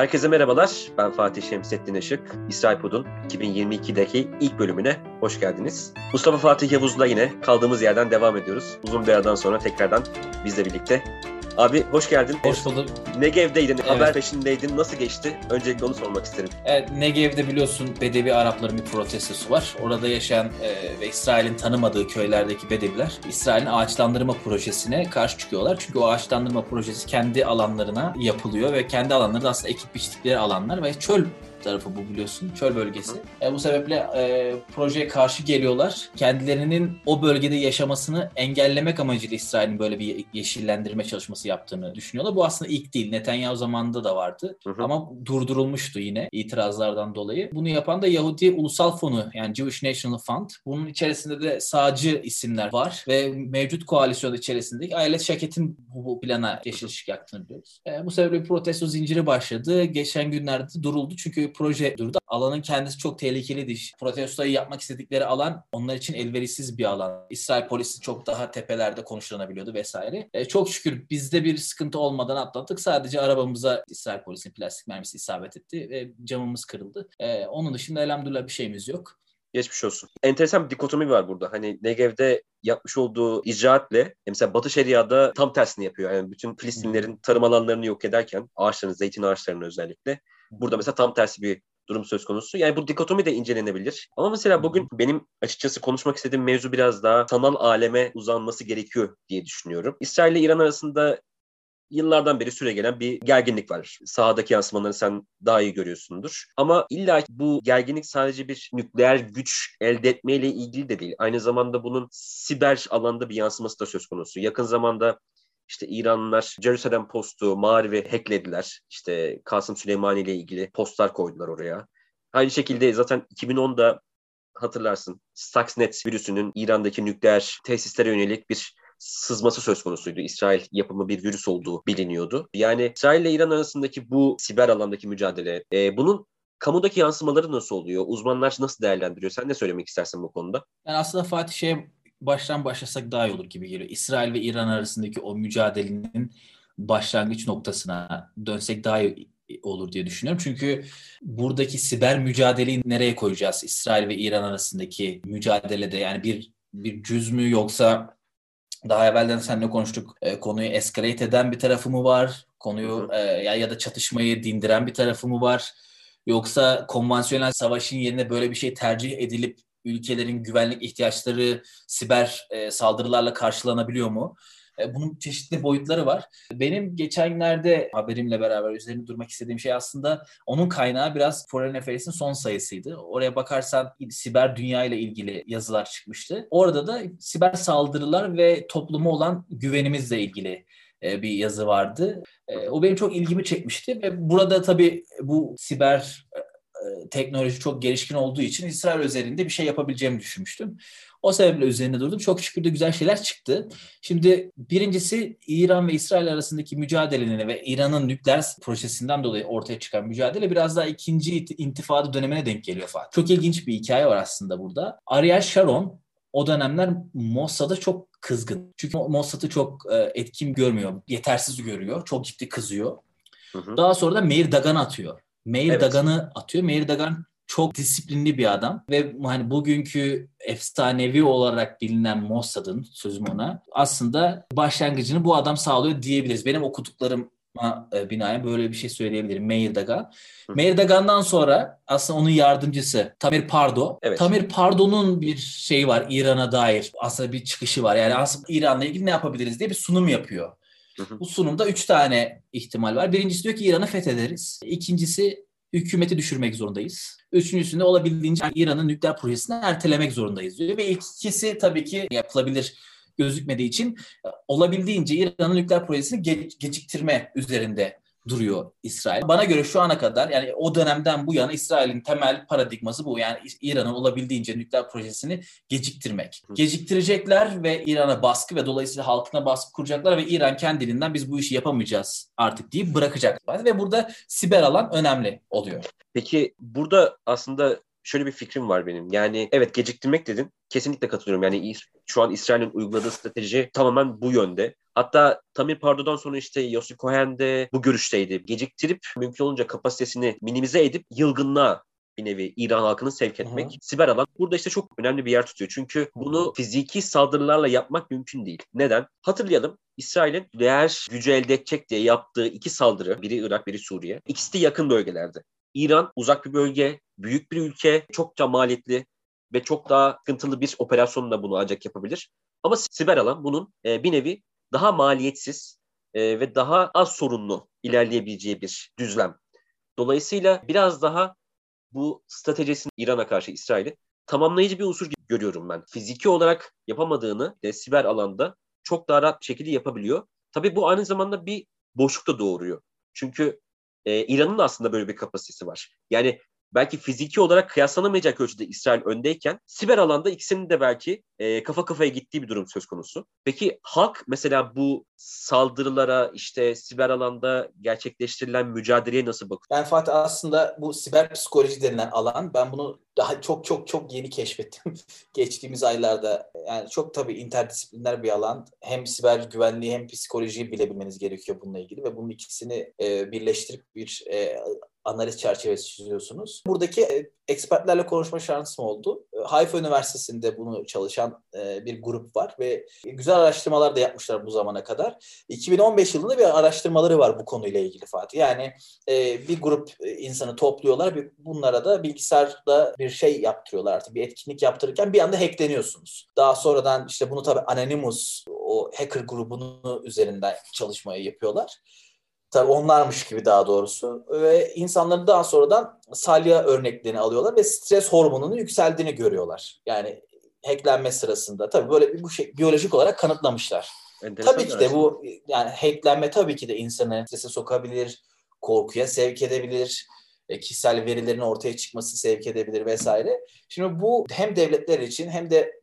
Herkese merhabalar. Ben Fatih Şemsettin Işık. İsrail Pod'un 2022'deki ilk bölümüne hoş geldiniz. Mustafa Fatih Yavuz'la yine kaldığımız yerden devam ediyoruz. Uzun bir aradan sonra tekrardan bizle birlikte Abi hoş geldin. Hoş bulduk. Negev'deydin, evet. haber peşindeydin. Nasıl geçti? Öncelikle onu sormak isterim. Evet, Negev'de biliyorsun Bedevi Arapların bir protestosu var. Orada yaşayan e, ve İsrail'in tanımadığı köylerdeki Bedeviler İsrail'in ağaçlandırma projesine karşı çıkıyorlar. Çünkü o ağaçlandırma projesi kendi alanlarına yapılıyor ve kendi alanları da aslında ekip biçtikleri alanlar ve çöl tarafı bu biliyorsun. Çöl bölgesi. E, bu sebeple e, projeye karşı geliyorlar. Kendilerinin o bölgede yaşamasını engellemek amacıyla İsrail'in böyle bir yeşillendirme çalışması yaptığını düşünüyorlar. Bu aslında ilk değil. Netanyahu zamanında da vardı. Hı hı. Ama durdurulmuştu yine itirazlardan dolayı. Bunu yapan da Yahudi Ulusal Fonu yani Jewish National Fund. Bunun içerisinde de sağcı isimler var ve mevcut koalisyon içerisindeki Ayelet Şaket'in bu plana yeşil ışık yaktığını biliyoruz. E, bu sebeple bir protesto zinciri başladı. Geçen günlerde duruldu çünkü proje durdu. Alanın kendisi çok tehlikeliydi. Protestoyu yapmak istedikleri alan onlar için elverişsiz bir alan. İsrail polisi çok daha tepelerde konuşlanabiliyordu vesaire. E, çok şükür bizde bir sıkıntı olmadan atlattık. Sadece arabamıza İsrail polisinin plastik mermisi isabet etti ve camımız kırıldı. E, onun dışında elhamdülillah bir şeyimiz yok. Geçmiş olsun. Enteresan bir dikotomi var burada. Hani Negev'de yapmış olduğu icraatle mesela Batı Şeria'da tam tersini yapıyor. Yani bütün Filistinlerin tarım alanlarını yok ederken ağaçlarını, zeytin ağaçlarını özellikle Burada mesela tam tersi bir durum söz konusu. Yani bu dikotomi de incelenebilir. Ama mesela bugün benim açıkçası konuşmak istediğim mevzu biraz daha sanal aleme uzanması gerekiyor diye düşünüyorum. İsrail ile İran arasında yıllardan beri süre gelen bir gerginlik var. Sahadaki yansımaları sen daha iyi görüyorsundur. Ama illa bu gerginlik sadece bir nükleer güç elde etmeyle ilgili de değil. Aynı zamanda bunun siber alanda bir yansıması da söz konusu. Yakın zamanda işte İranlılar Jerusalem Post'u Mağrib'i hacklediler. İşte Kasım Süleymani ile ilgili postlar koydular oraya. Aynı şekilde zaten 2010'da hatırlarsın Stuxnet virüsünün İran'daki nükleer tesislere yönelik bir sızması söz konusuydu. İsrail yapımı bir virüs olduğu biliniyordu. Yani İsrail ile İran arasındaki bu siber alandaki mücadele, e, bunun kamudaki yansımaları nasıl oluyor? Uzmanlar nasıl değerlendiriyor? Sen ne söylemek istersin bu konuda? Yani aslında Fatih şey baştan başlasak daha iyi olur gibi geliyor. İsrail ve İran arasındaki o mücadelenin başlangıç noktasına dönsek daha iyi olur diye düşünüyorum. Çünkü buradaki siber mücadeleyi nereye koyacağız? İsrail ve İran arasındaki mücadelede yani bir bir cüz mü yoksa daha evvelden seninle konuştuk. E, konuyu escalate eden bir tarafı mı var? Konuyu e, ya, ya da çatışmayı dindiren bir tarafı mı var? Yoksa konvansiyonel savaşın yerine böyle bir şey tercih edilip ülkelerin güvenlik ihtiyaçları siber e, saldırılarla karşılanabiliyor mu? E, bunun çeşitli boyutları var. Benim geçen günlerde haberimle beraber üzerine durmak istediğim şey aslında onun kaynağı biraz Foreign Affairs'in son sayısıydı. Oraya bakarsan siber dünya ile ilgili yazılar çıkmıştı. Orada da siber saldırılar ve topluma olan güvenimizle ilgili e, bir yazı vardı. E, o benim çok ilgimi çekmişti ve burada tabii bu siber teknoloji çok gelişkin olduğu için İsrail üzerinde bir şey yapabileceğimi düşünmüştüm. O sebeple üzerinde durdum. Çok şükür de güzel şeyler çıktı. Şimdi birincisi İran ve İsrail arasındaki mücadelenin ve İran'ın nükleer projesinden dolayı ortaya çıkan mücadele biraz daha ikinci intifada dönemine denk geliyor Fatih. Çok ilginç bir hikaye var aslında burada. Ariel Sharon o dönemler Mossad'a çok kızgın. Çünkü Mossad'ı çok e, etkin görmüyor, yetersiz görüyor. Çok ciddi kızıyor. Hı hı. Daha sonra da Meir Dagan atıyor. Meir evet. Dagan'ı atıyor. Meir Dagan çok disiplinli bir adam ve hani bugünkü efsanevi olarak bilinen Mossad'ın sözüm ona aslında başlangıcını bu adam sağlıyor diyebiliriz. Benim okuduklarım e, binaen böyle bir şey söyleyebilirim. Meir Dagan. Meir Dagan'dan sonra aslında onun yardımcısı Tamir Pardo. Evet. Tamir Pardo'nun bir şeyi var İran'a dair. Aslında bir çıkışı var. Yani aslında İran'la ilgili ne yapabiliriz diye bir sunum yapıyor. Bu sunumda üç tane ihtimal var. Birincisi diyor ki İran'ı fethederiz. İkincisi hükümeti düşürmek zorundayız. Üçüncüsünde olabildiğince İran'ın nükleer projesini ertelemek zorundayız diyor. Ve ikisi tabii ki yapılabilir gözükmediği için olabildiğince İran'ın nükleer projesini ge- geciktirme üzerinde duruyor İsrail. Bana göre şu ana kadar yani o dönemden bu yana İsrail'in temel paradigması bu. Yani İran'ın olabildiğince nükleer projesini geciktirmek. Geciktirecekler ve İran'a baskı ve dolayısıyla halkına baskı kuracaklar ve İran kendiliğinden biz bu işi yapamayacağız artık deyip bırakacak. Ve burada siber alan önemli oluyor. Peki burada aslında şöyle bir fikrim var benim. Yani evet geciktirmek dedin. Kesinlikle katılıyorum. Yani şu an İsrail'in uyguladığı strateji tamamen bu yönde. Hatta Tamir Pardo'dan sonra işte Yossi Cohen de bu görüşteydi. Geciktirip mümkün olunca kapasitesini minimize edip yılgınlığa bir nevi İran halkını sevk etmek. Hı hı. Siber alan burada işte çok önemli bir yer tutuyor. Çünkü bunu fiziki saldırılarla yapmak mümkün değil. Neden? Hatırlayalım İsrail'in değer gücü elde edecek diye yaptığı iki saldırı, biri Irak, biri Suriye. İkisi de yakın bölgelerde. İran uzak bir bölge, büyük bir ülke, çokça maliyetli ve çok daha sıkıntılı bir operasyonla bunu ancak yapabilir. Ama siber alan bunun e, bir nevi daha maliyetsiz e, ve daha az sorunlu ilerleyebileceği bir düzlem. Dolayısıyla biraz daha bu stratejisini İran'a karşı İsrail'i tamamlayıcı bir unsur görüyorum ben. Fiziki olarak yapamadığını de siber alanda çok daha rahat bir şekilde yapabiliyor. Tabii bu aynı zamanda bir boşluk da doğuruyor. Çünkü e, İran'ın da aslında böyle bir kapasitesi var. Yani belki fiziki olarak kıyaslanamayacak ölçüde İsrail öndeyken siber alanda ikisinin de belki e, kafa kafaya gittiği bir durum söz konusu. Peki halk mesela bu saldırılara işte siber alanda gerçekleştirilen mücadeleye nasıl bakıyor? Ben Fatih aslında bu siber psikoloji denilen alan ben bunu daha çok çok çok yeni keşfettim geçtiğimiz aylarda. Yani çok tabii interdisipliner bir alan. Hem siber güvenliği hem psikolojiyi bilebilmeniz gerekiyor bununla ilgili ve bunun ikisini e, birleştirip bir e, analiz çerçevesi çiziyorsunuz. Buradaki e, ekspertlerle konuşma şansım oldu. E, Haifa Üniversitesi'nde bunu çalışan e, bir grup var ve güzel araştırmalar da yapmışlar bu zamana kadar. 2015 yılında bir araştırmaları var bu konuyla ilgili Fatih. Yani bir grup insanı topluyorlar. Bunlara da bilgisayarda bir şey yaptırıyorlar artık. Bir etkinlik yaptırırken bir anda hackleniyorsunuz. Daha sonradan işte bunu tabii Anonymous o hacker grubunu üzerinden çalışmayı yapıyorlar. Tabii onlarmış gibi daha doğrusu. Ve insanların daha sonradan salya örneklerini alıyorlar ve stres hormonunun yükseldiğini görüyorlar. Yani hacklenme sırasında. Tabii böyle bir bu şey biyolojik olarak kanıtlamışlar. Enteresan tabii ki de bu yani hacklenme tabii ki de insanı strese sokabilir, korkuya sevk edebilir, e, kişisel verilerin ortaya çıkması sevk edebilir vesaire. Şimdi bu hem devletler için hem de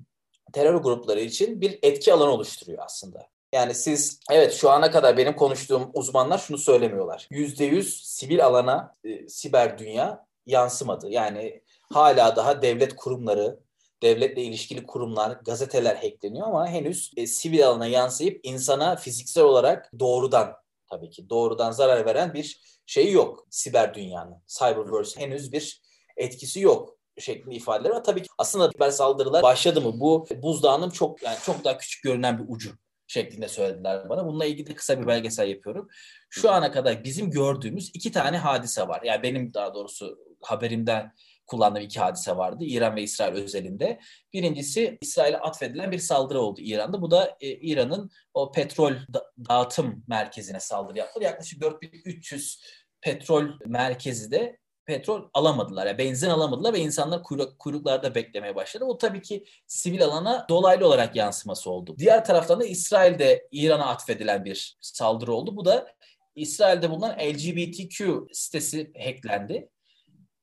terör grupları için bir etki alanı oluşturuyor aslında. Yani siz evet şu ana kadar benim konuştuğum uzmanlar şunu söylemiyorlar. %100 sivil alana e, siber dünya yansımadı. Yani hala daha devlet kurumları, devletle ilişkili kurumlar, gazeteler hackleniyor ama henüz e, sivil alana yansıyıp insana fiziksel olarak doğrudan tabii ki doğrudan zarar veren bir şey yok siber dünyanın. Cyberverse henüz bir etkisi yok şeklinde ifadeler var. Tabii ki aslında siber saldırılar başladı mı bu buzdağının çok yani çok daha küçük görünen bir ucu şeklinde söylediler bana. Bununla ilgili de kısa bir belgesel yapıyorum. Şu ana kadar bizim gördüğümüz iki tane hadise var. Yani benim daha doğrusu haberimden kullandığım iki hadise vardı. İran ve İsrail özelinde. Birincisi İsrail'e atfedilen bir saldırı oldu İran'da. Bu da e, İran'ın o petrol da- dağıtım merkezine saldırı yaptı. Yaklaşık 4300 petrol merkezi de petrol alamadılar. Yani benzin alamadılar ve insanlar kuyruk, kuyruklarda beklemeye başladı. O tabii ki sivil alana dolaylı olarak yansıması oldu. Diğer taraftan da İsrail'de İran'a atfedilen bir saldırı oldu. Bu da İsrail'de bulunan LGBTQ sitesi hacklendi.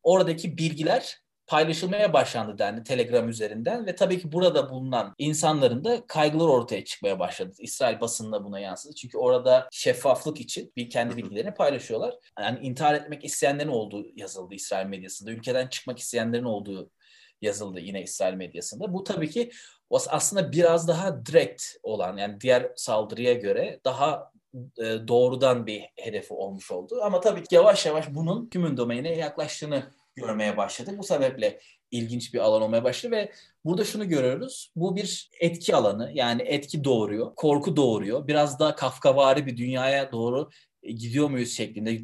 Oradaki bilgiler paylaşılmaya başlandı dendi Telegram üzerinden ve tabii ki burada bulunan insanların da kaygılar ortaya çıkmaya başladı. İsrail basınına buna yansıdı. Çünkü orada şeffaflık için bir kendi bilgilerini paylaşıyorlar. Yani intihar etmek isteyenlerin olduğu yazıldı İsrail medyasında. Ülkeden çıkmak isteyenlerin olduğu yazıldı yine İsrail medyasında. Bu tabii ki aslında biraz daha direkt olan yani diğer saldırıya göre daha e, doğrudan bir hedefi olmuş oldu. Ama tabii ki yavaş yavaş bunun tümün domaine yaklaştığını görmeye başladık. Bu sebeple ilginç bir alan olmaya başladı ve burada şunu görüyoruz. Bu bir etki alanı yani etki doğuruyor, korku doğuruyor. Biraz daha kafkavari bir dünyaya doğru gidiyor muyuz şeklinde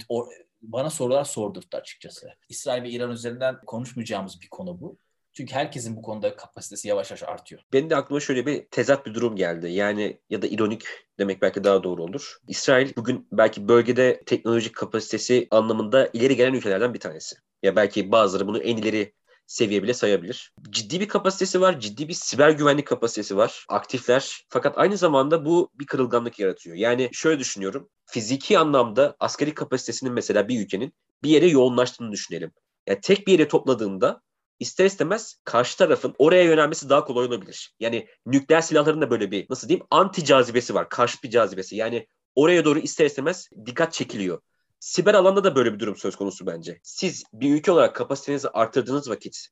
bana sorular sordurttu açıkçası. İsrail ve İran üzerinden konuşmayacağımız bir konu bu. Çünkü herkesin bu konuda kapasitesi yavaş yavaş artıyor. Benim de aklıma şöyle bir tezat bir durum geldi. Yani ya da ironik demek belki daha doğru olur. İsrail bugün belki bölgede teknolojik kapasitesi anlamında ileri gelen ülkelerden bir tanesi. Ya belki bazıları bunu en ileri seviye bile sayabilir. Ciddi bir kapasitesi var, ciddi bir siber güvenlik kapasitesi var. Aktifler. Fakat aynı zamanda bu bir kırılganlık yaratıyor. Yani şöyle düşünüyorum. Fiziki anlamda askeri kapasitesinin mesela bir ülkenin bir yere yoğunlaştığını düşünelim. Yani tek bir yere topladığında ister istemez karşı tarafın oraya yönelmesi daha kolay olabilir. Yani nükleer silahların da böyle bir nasıl diyeyim anti cazibesi var. Karşıt bir cazibesi. Yani oraya doğru ister istemez dikkat çekiliyor. Siber alanda da böyle bir durum söz konusu bence. Siz bir ülke olarak kapasitenizi artırdığınız vakit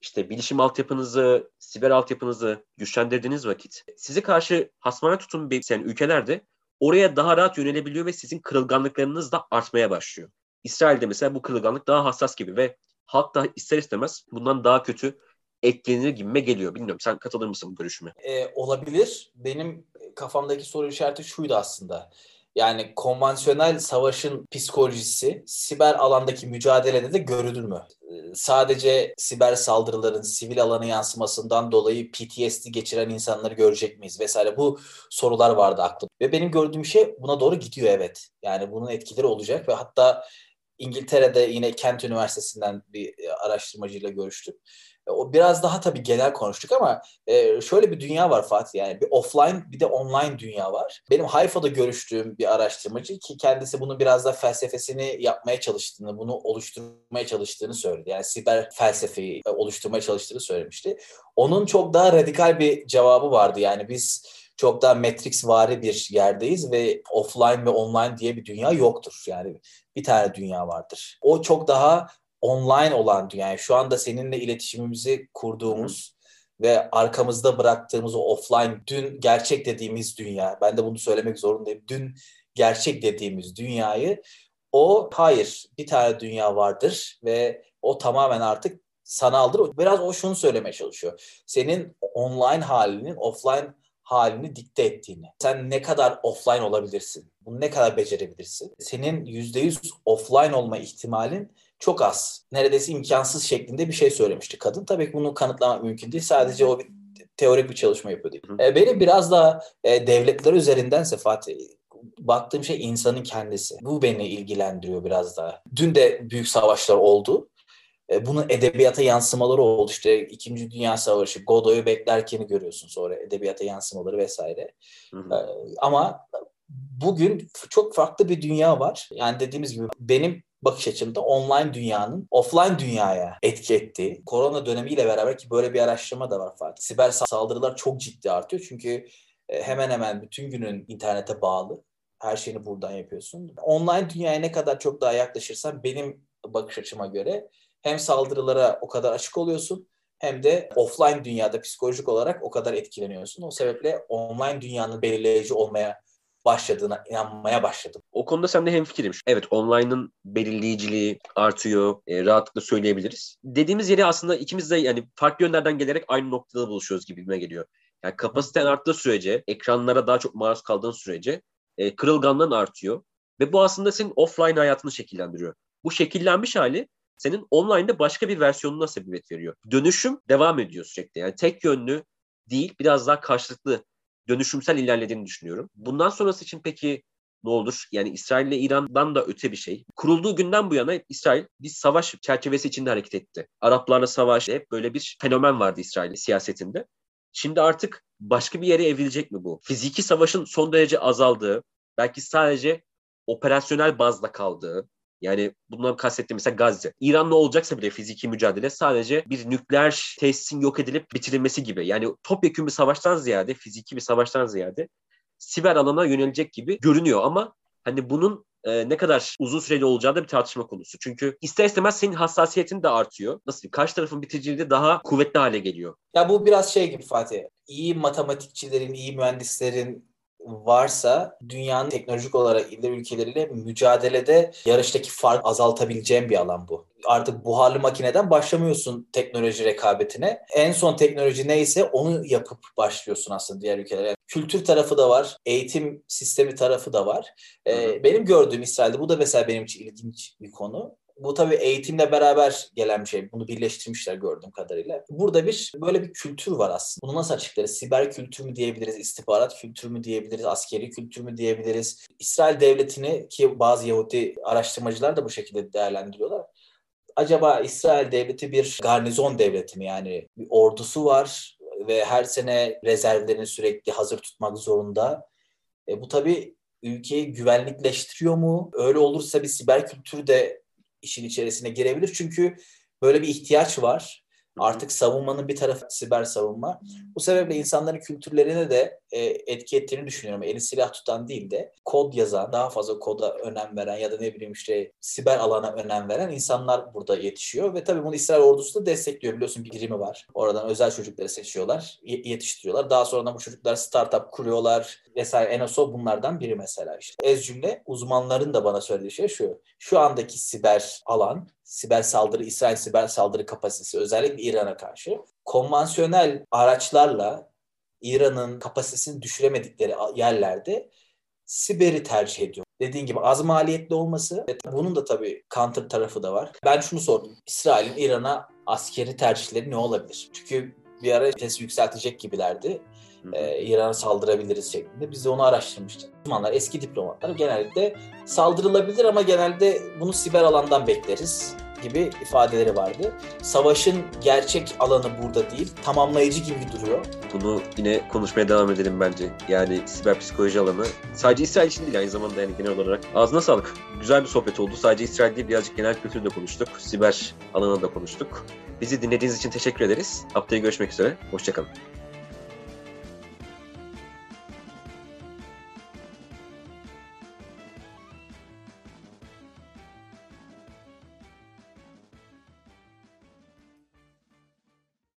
işte bilişim altyapınızı, siber altyapınızı güçlendirdiğiniz vakit size karşı hasmana tutum besleyen ülkelerde oraya daha rahat yönelebiliyor ve sizin kırılganlıklarınız da artmaya başlıyor. İsrail'de mesela bu kırılganlık daha hassas gibi ve halk da ister istemez bundan daha kötü etkilenir gibime geliyor. Bilmiyorum sen katılır mısın bu görüşüme? Ee, olabilir. Benim kafamdaki soru işareti şuydu aslında. Yani konvansiyonel savaşın psikolojisi siber alandaki mücadelede de görülür mü? Ee, sadece siber saldırıların sivil alana yansımasından dolayı PTSD geçiren insanları görecek miyiz vesaire bu sorular vardı aklım. Ve benim gördüğüm şey buna doğru gidiyor evet. Yani bunun etkileri olacak ve hatta İngiltere'de yine Kent Üniversitesi'nden bir araştırmacıyla görüştüm. O biraz daha tabii genel konuştuk ama e, şöyle bir dünya var Fatih yani bir offline bir de online dünya var. Benim Hayfa'da görüştüğüm bir araştırmacı ki kendisi bunun biraz da felsefesini yapmaya çalıştığını, bunu oluşturmaya çalıştığını söyledi. Yani siber felsefeyi e, oluşturmaya çalıştığını söylemişti. Onun çok daha radikal bir cevabı vardı. Yani biz çok daha Matrix vari bir yerdeyiz ve offline ve online diye bir dünya yoktur. Yani bir tane dünya vardır. O çok daha online olan dünya. Yani şu anda seninle iletişimimizi kurduğumuz ve arkamızda bıraktığımız o offline dün gerçek dediğimiz dünya. Ben de bunu söylemek zorundayım. Dün gerçek dediğimiz dünyayı o hayır bir tane dünya vardır ve o tamamen artık sanaldır. Biraz o şunu söylemeye çalışıyor. Senin online halinin offline halini dikte ettiğini. Sen ne kadar offline olabilirsin? Bunu ne kadar becerebilirsin? Senin %100 offline olma ihtimalin çok az. Neredeyse imkansız şeklinde bir şey söylemişti kadın. Tabii ki bunu kanıtlamak mümkün değil. Sadece o bir teorik bir çalışma yapıyor. E, benim biraz daha e, devletler üzerindense Fatih baktığım şey insanın kendisi. Bu beni ilgilendiriyor biraz daha. Dün de büyük savaşlar oldu. E, bunun edebiyata yansımaları oldu. İşte İkinci Dünya Savaşı, Godoy'u beklerken görüyorsun sonra edebiyata yansımaları vesaire. Hı hı. E, ama bugün çok farklı bir dünya var. Yani dediğimiz gibi benim bakış açımda online dünyanın offline dünyaya etki ettiği. Korona dönemiyle beraber ki böyle bir araştırma da var Fatih. Siber saldırılar çok ciddi artıyor çünkü e, hemen hemen bütün günün internete bağlı. Her şeyini buradan yapıyorsun. Online dünyaya ne kadar çok daha yaklaşırsan benim bakış açıma göre hem saldırılara o kadar açık oluyorsun hem de offline dünyada psikolojik olarak o kadar etkileniyorsun. O sebeple online dünyanın belirleyici olmaya başladığına inanmaya başladım. O konuda sen de hemfikirim. Evet online'ın belirleyiciliği artıyor. E, rahatlıkla söyleyebiliriz. Dediğimiz yeri aslında ikimiz de yani farklı yönlerden gelerek aynı noktada buluşuyoruz gibime geliyor. Yani kapasiten arttığı sürece, ekranlara daha çok maruz kaldığın sürece e, kırılganlığın artıyor. Ve bu aslında senin offline hayatını şekillendiriyor. Bu şekillenmiş hali senin online'da başka bir versiyonuna sebebiyet veriyor. Dönüşüm devam ediyor sürekli. Yani tek yönlü değil, biraz daha karşılıklı dönüşümsel ilerlediğini düşünüyorum. Bundan sonrası için peki ne olur? Yani İsrail ile İran'dan da öte bir şey. Kurulduğu günden bu yana İsrail bir savaş çerçevesi içinde hareket etti. Araplarla savaş hep böyle bir fenomen vardı İsrail siyasetinde. Şimdi artık başka bir yere evrilecek mi bu? Fiziki savaşın son derece azaldığı, belki sadece operasyonel bazda kaldığı, yani bundan kastettiğim mesela Gazze. İran'la olacaksa bile fiziki mücadele sadece bir nükleer tesisin yok edilip bitirilmesi gibi. Yani topyekun bir savaştan ziyade, fiziki bir savaştan ziyade siber alana yönelecek gibi görünüyor ama hani bunun e, ne kadar uzun süreli olacağı da bir tartışma konusu. Çünkü ister istemez senin hassasiyetin de artıyor. Nasıl diyeyim? Karşı tarafın biticiliği de daha kuvvetli hale geliyor. Ya bu biraz şey gibi Fatih. İyi matematikçilerin, iyi mühendislerin varsa dünyanın teknolojik olarak ileri ülkeleriyle mücadelede yarıştaki fark azaltabileceğim bir alan bu. Artık buharlı makineden başlamıyorsun teknoloji rekabetine. En son teknoloji neyse onu yapıp başlıyorsun aslında diğer ülkelere. Kültür tarafı da var, eğitim sistemi tarafı da var. Ee, benim gördüğüm İsrail'de bu da mesela benim için ilginç bir konu. Bu tabii eğitimle beraber gelen bir şey. Bunu birleştirmişler gördüğüm kadarıyla. Burada bir böyle bir kültür var aslında. Bunu nasıl açıklarız? Siber kültür mü diyebiliriz? istihbarat kültür mü diyebiliriz? Askeri kültür mü diyebiliriz? İsrail devletini ki bazı Yahudi araştırmacılar da bu şekilde değerlendiriyorlar. Acaba İsrail devleti bir garnizon devleti mi? Yani bir ordusu var ve her sene rezervlerini sürekli hazır tutmak zorunda. E, bu tabii ülkeyi güvenlikleştiriyor mu? Öyle olursa bir siber kültürü de işin içerisine girebilir. Çünkü böyle bir ihtiyaç var. Artık savunmanın bir tarafı siber savunma. Bu sebeple insanların kültürlerine de e, etki ettiğini düşünüyorum. Eli silah tutan değil de kod yazan, daha fazla koda önem veren ya da ne bileyim işte siber alana önem veren insanlar burada yetişiyor. Ve tabii bunu İsrail ordusu da destekliyor. Biliyorsun bir birimi var. Oradan özel çocukları seçiyorlar, yetiştiriyorlar. Daha sonra bu çocuklar startup kuruyorlar vesaire. Enoso bunlardan biri mesela işte. Ez cümle uzmanların da bana söylediği şey şu. Şu andaki siber alan siber saldırı, İsrail siber saldırı kapasitesi özellikle İran'a karşı konvansiyonel araçlarla İran'ın kapasitesini düşüremedikleri yerlerde siberi tercih ediyor. Dediğin gibi az maliyetli olması ve bunun da tabii counter tarafı da var. Ben şunu sordum. İsrail'in İran'a askeri tercihleri ne olabilir? Çünkü bir ara vitesi yükseltecek gibilerdi e, İran'a saldırabiliriz şeklinde. Biz de onu araştırmıştık. Uzmanlar, eski diplomatlar genellikle saldırılabilir ama genelde bunu siber alandan bekleriz gibi ifadeleri vardı. Savaşın gerçek alanı burada değil, tamamlayıcı gibi duruyor. Bunu yine konuşmaya devam edelim bence. Yani siber psikoloji alanı sadece İsrail için değil aynı zamanda yani genel olarak. Ağzına sağlık. Güzel bir sohbet oldu. Sadece İsrail değil birazcık genel kültürü de konuştuk. Siber alanı da konuştuk. Bizi dinlediğiniz için teşekkür ederiz. Haftaya görüşmek üzere. Hoşçakalın.